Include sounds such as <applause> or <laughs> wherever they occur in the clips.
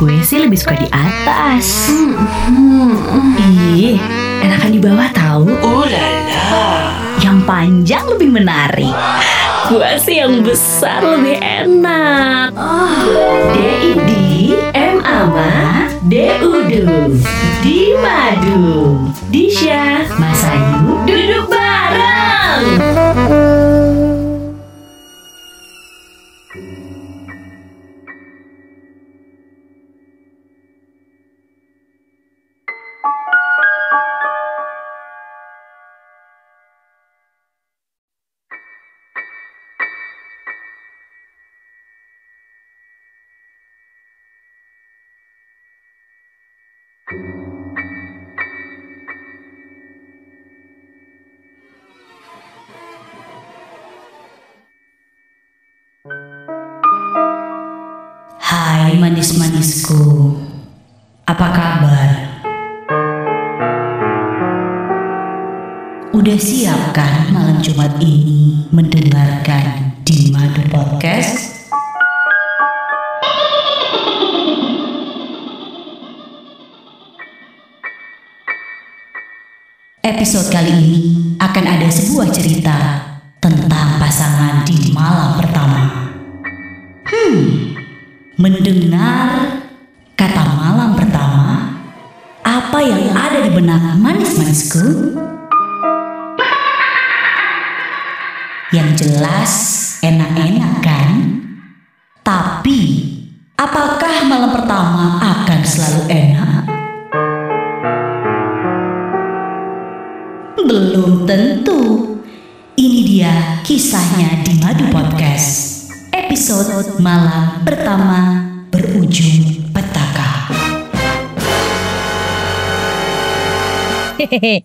Gue sih lebih suka di atas. Ih, enakan di bawah tahu. Oh lala. Yang panjang lebih menarik. Gue sih yang besar lebih enak. DID M Ama DUDU Di Madu Disha Mas Ayu Duduk manis-manisku, apa kabar? Udah siap kan malam Jumat ini mendengarkan di Madu Podcast? Episode kali ini akan ada sebuah cerita tentang pasangan di malam pertama. Mendengar kata malam pertama, apa yang ada di benak manis-manisku? Yang jelas enak-enak kan? Tapi, apakah malam pertama akan selalu enak? Belum tentu. Ini dia kisahnya di Madu Podcast. Episode malam pertama berujung petaka. <laughs>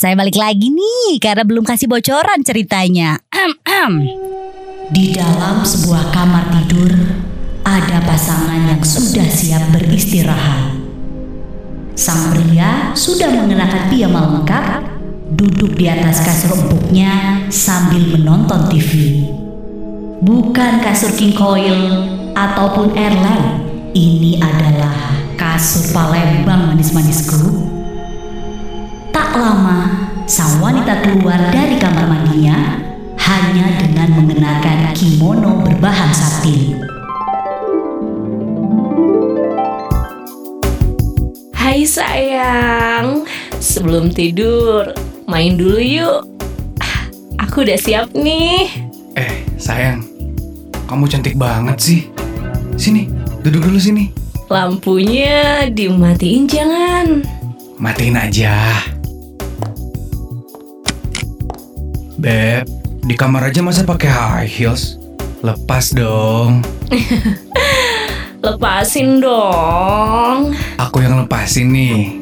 Saya balik lagi nih karena belum kasih bocoran ceritanya. Di dalam sebuah kamar tidur ada pasangan yang sudah siap beristirahat. Sang pria sudah mengenakan piyama lengkap, duduk di atas kasur empuknya sambil menonton TV. Bukan kasur king coil ataupun airline, ini adalah kasur Palembang manis-manisku. Tak lama, sang wanita keluar dari kamar mandinya hanya dengan mengenakan kimono berbahan satin. Hai sayang. Sebelum tidur, main dulu yuk. Ah, Aku udah siap nih. Eh, sayang. Kamu cantik banget sih. Sini, duduk dulu sini. Lampunya dimatiin jangan. Matiin aja. Beb, di kamar aja masa pakai high heels? Lepas dong. <laughs> Lepasin dong. Aku yang lepasin nih.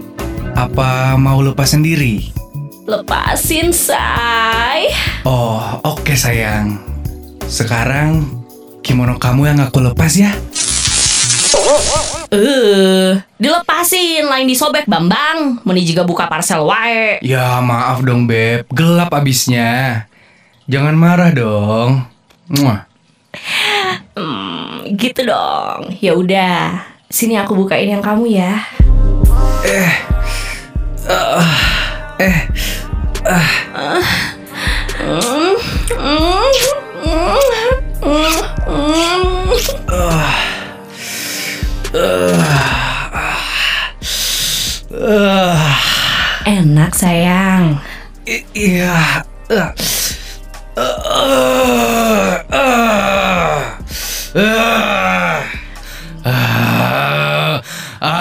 Apa mau lepas sendiri? Lepasin, say. Oh, oke sayang. Sekarang kimono kamu yang aku lepas ya. Eh, dilepasin, lain disobek Bambang. Meni juga buka parcel wae. Ya maaf dong Beb, gelap abisnya. Jangan marah dong. Muah. Hmm, gitu dong. Ya udah, sini aku bukain yang kamu ya. Eh, Hmm,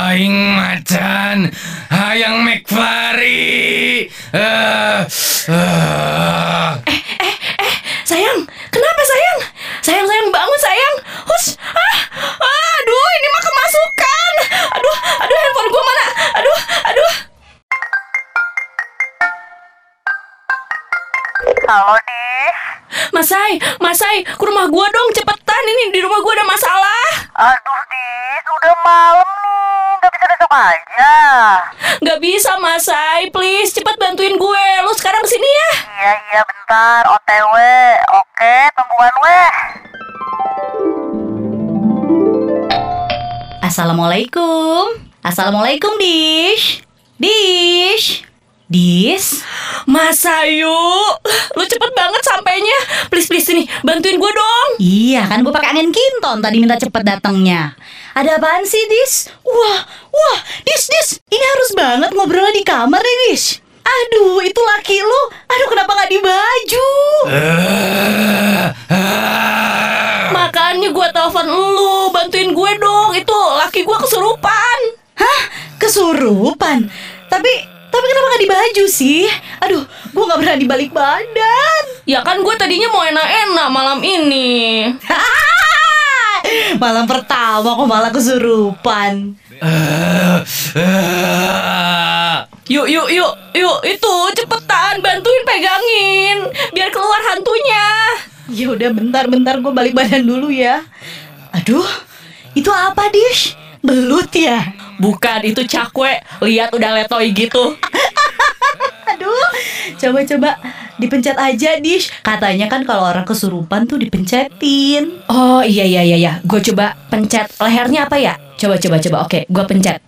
Aing macan, hayang McFlurry. Eh, eh. Sayang, kenapa sayang? Sayang, sayang bangun sayang. Hus, ah, ah, aduh, ini mah kemasukan. Aduh, aduh, handphone gua mana? Aduh, aduh. Halo nih, Masai, Masai, ke rumah gua dong, cepetan. Ini di rumah gua ada masalah. aduh Dis, udah malam besok aja. Gak bisa, Masai. Please, cepet bantuin gue. Lu sekarang ke sini ya. Iya iya bentar, OTW, oke tungguan weh. Assalamualaikum. Assalamualaikum, Dish. Dish. Dish. Mas Ayu, lu cepet banget sampainya. Please please sini, bantuin gue dong. Iya, kan gue pakai angin kinton tadi minta cepet datangnya. Ada apaan sih, Dis? Wah, wah, Dis, Dis. Ini harus banget ngobrolnya di kamar nih, Dis. Aduh, itu laki lu. Aduh, kenapa nggak di baju? Makanya gue telepon lu, bantuin gue dong. Itu laki gue kesurupan. Hah? Kesurupan? Tapi, tapi kenapa nggak di baju sih? Aduh, gue nggak berani balik badan. Ya kan gue tadinya mau enak-enak malam ini. <laughs> Malam pertama kok malah kesurupan. Yuk, yuk, yuk, yuk, itu cepetan bantuin pegangin biar keluar hantunya. Ya udah bentar-bentar gue balik badan dulu ya. Aduh, itu apa Dish? Belut ya? Bukan itu cakwe, lihat udah letoy gitu. <laughs> Aduh, coba-coba dipencet aja Dish. Katanya kan kalau orang kesurupan tuh dipencetin. Oh iya iya iya iya, gue coba pencet lehernya apa ya? Coba coba coba, oke, gue pencet.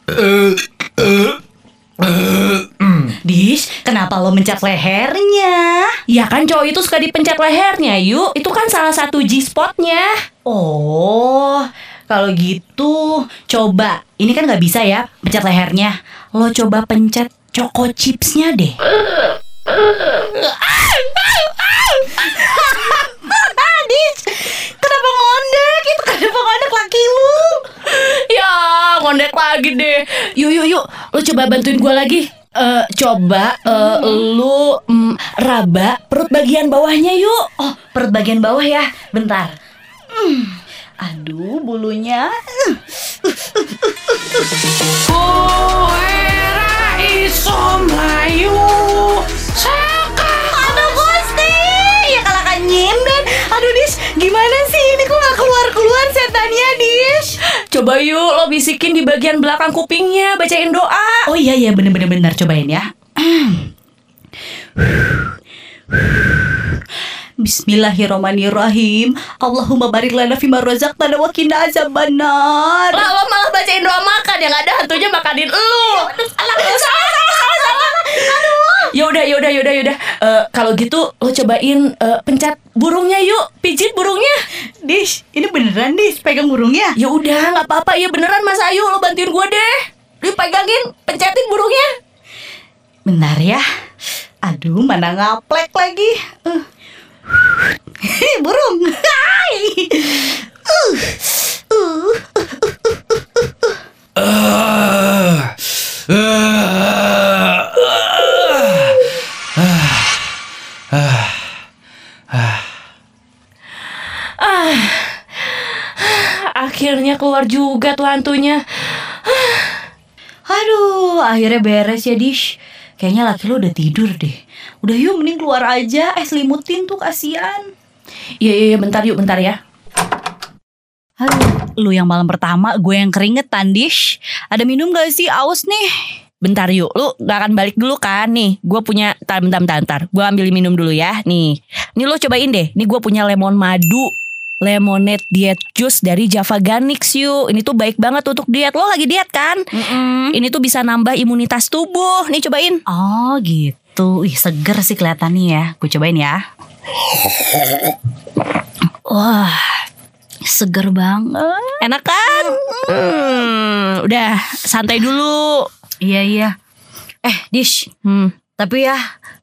Dish, kenapa lo mencet lehernya? Ya kan cowok itu suka dipencet lehernya, yuk. Itu kan salah satu G-spotnya. Oh, kalau gitu coba. Ini kan nggak bisa ya pencet lehernya. Lo coba pencet choco chipsnya deh. Dish, kenapa ngondek? Itu kenapa ngondek laki lu? Ya, ngondek lagi deh. Yuk yuk yuk, lu coba bantuin gue lagi. Eh, coba eh, lu mm, raba perut bagian bawahnya yuk. Oh, perut bagian bawah ya. Bentar. Hmm, Aduh, bulunya. Aduh, Gusti. Ya kalahkan nyindan. Aduh, Dis. Gimana sih? Ini kok gak keluar-keluar setannya, Dis? Coba yuk lo bisikin di bagian belakang kupingnya, bacain doa. Oh iya, iya. Bener-bener bener. Cobain ya. <clears throat> <clears throat> Bismillahirrahmanirrahim. Allahumma barik lana fima razaqtana wa qina azabannar. Lah lo malah bacain doa makan yang ada hantunya makanin lu. Salah, salah, salah, salah, salah. Aduh. Yaudah, yaudah, yaudah, yaudah. Eh, kalau gitu lo cobain eh, pencet burungnya yuk, pijit burungnya. Dis, ini beneran Dis pegang burungnya? Ya udah, nggak apa-apa ya beneran Mas Ayu lo bantuin gue deh. Lu pegangin, pencetin burungnya. Bentar ya. Aduh, mana ngaplek lagi. Uh. <laughs> Burung. Uh. Uh. Akhirnya keluar juga tuh hantunya. Aduh, akhirnya beres ya, Dish. Kayaknya laki lu udah tidur deh. Udah yuk mending keluar aja, eh selimutin tuh kasihan. Iya, iya, iya, bentar yuk, bentar ya. Aduh, lu yang malam pertama, gue yang keringetan, Dish. Ada minum gak sih? Aus nih. Bentar yuk, lu gak akan balik dulu kan nih Gue punya, bentar, bentar, bentar, bentar. Gue ambil minum dulu ya, nih Nih lu cobain deh, nih gue punya lemon madu Lemonade diet juice dari Java Ganix yuk Ini tuh baik banget untuk diet, lo lagi diet kan? Ini tuh bisa nambah imunitas tubuh, nih cobain Oh gitu, ih seger sih kelihatannya ya. Gue cobain ya. Wah, seger banget. Enak kan? Hmm, udah, santai dulu Iya iya. Eh, Dish, Hmm, tapi ya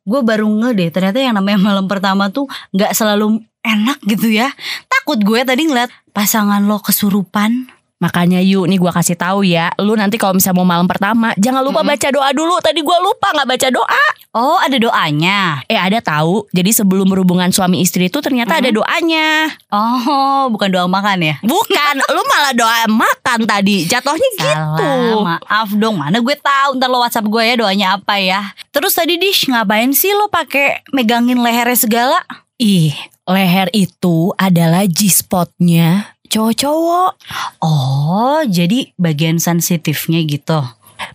gue baru nge deh ternyata yang namanya malam pertama tuh nggak selalu enak gitu ya. Takut gue tadi ngeliat pasangan lo kesurupan. Makanya yuk nih gua kasih tahu ya Lu nanti kalau misalnya mau malam pertama Jangan lupa baca doa dulu Tadi gua lupa nggak baca doa Oh, ada doanya. Eh ada tahu Jadi sebelum berhubungan suami istri itu Ternyata ada doanya Oh, bukan doa makan ya? Bukan Lu malah doa makan tadi Jatuhnya gitu maaf dong. Mana gue tahu ntar lo WhatsApp gue ya doanya apa ya. Terus tadi Dish ngapain sih lo pakai megangin lehernya segala? Ih leher itu adalah G-spotnya cowok-cowok. Oh, jadi bagian sensitifnya gitu.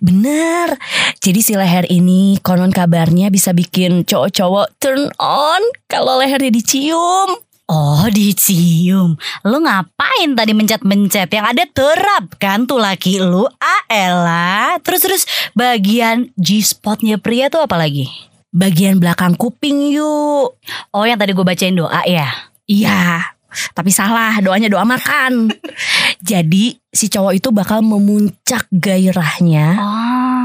Bener. Jadi si leher ini konon kabarnya bisa bikin cowok-cowok turn on Kalau lehernya dicium. Oh dicium. Lu ngapain tadi mencet-mencet? Yang ada terap kan tuh laki lu? Elah Terus-terus bagian G-spotnya pria tuh apa lagi? Bagian belakang kuping yuk. Oh yang tadi gue bacain doa ya? Iya, tapi salah doanya doa makan. <laughs> Jadi si cowok itu bakal memuncak gairahnya Oh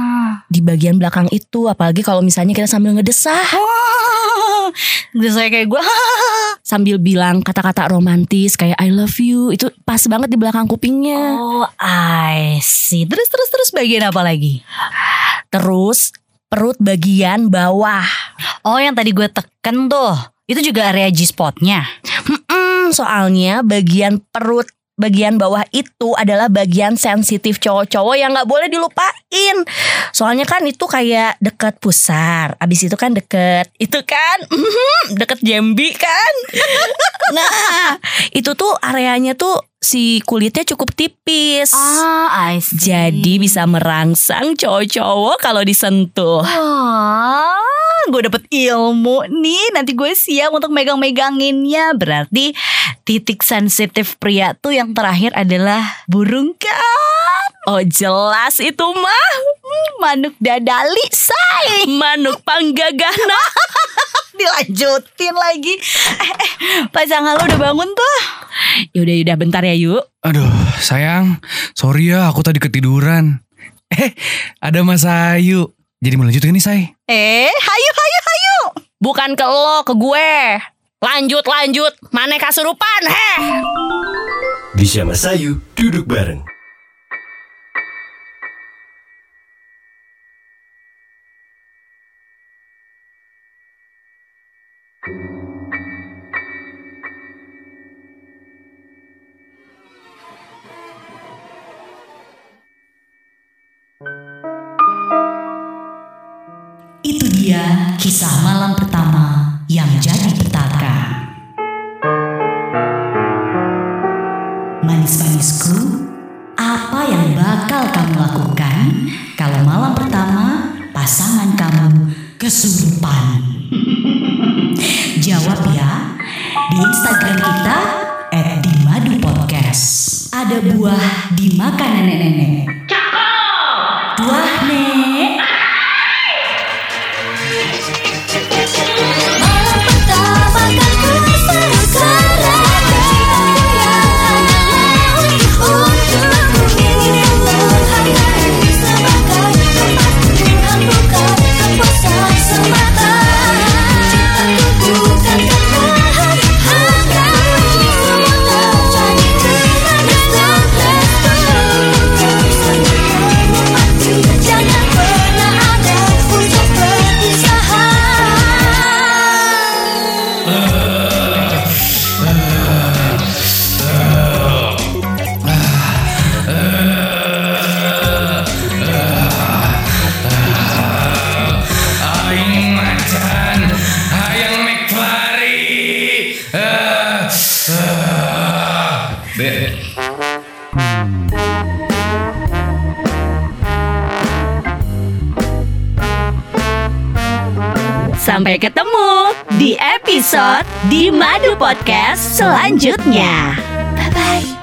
di bagian belakang itu, apalagi kalau misalnya kita sambil ngedesah, <laughs> Udah saya kayak gue <laughs> sambil bilang kata-kata romantis kayak I love you, itu pas banget di belakang kupingnya. Oh I see Terus terus terus bagian apa lagi? Terus perut bagian bawah. Oh yang tadi gue teken tuh Itu juga area G-spotnya Mm-mm, soalnya bagian perut bagian bawah itu adalah bagian sensitif cowok-cowok yang nggak boleh dilupain. Soalnya kan itu kayak deket pusar, abis itu kan deket itu kan mhm, <laughs> deket jambi kan. <laughs> nah itu tuh areanya tuh si kulitnya cukup tipis. Ah I see Jadi bisa merangsang cowok-cowok kalau disentuh. Ah, gue dapet ilmu nih. Nanti gue siap untuk megang-meganginnya. Berarti titik sensitif pria tuh yang terakhir adalah burung kan? Oh jelas itu mah Manuk dadali, say. manuk panggagana. <laughs> Dilanjutin lagi. Eh, eh, pasangan lo udah bangun tuh. Yaudah yaudah bentar ya yuk. Aduh, sayang. Sorry ya, aku tadi ketiduran. Eh, ada Mas Ayu. Jadi mau lanjut nih, Say? Eh, hayu, hayu, hayu. Bukan ke lo, ke gue. Lanjut lanjut. Mana kasurupan? Heh. Bisa Mas Ayu duduk bareng. Itu dia kisah malam pertama yang jadi petaka. Manis-manisku, apa yang bakal kamu lakukan kalau malam pertama pasangan kamu kesurupan? <laughs> Jawab ya di Instagram kita @dimadu_podcast. Ada buah dimakan nenek-nenek. Di episode di Madu Podcast selanjutnya. Bye bye.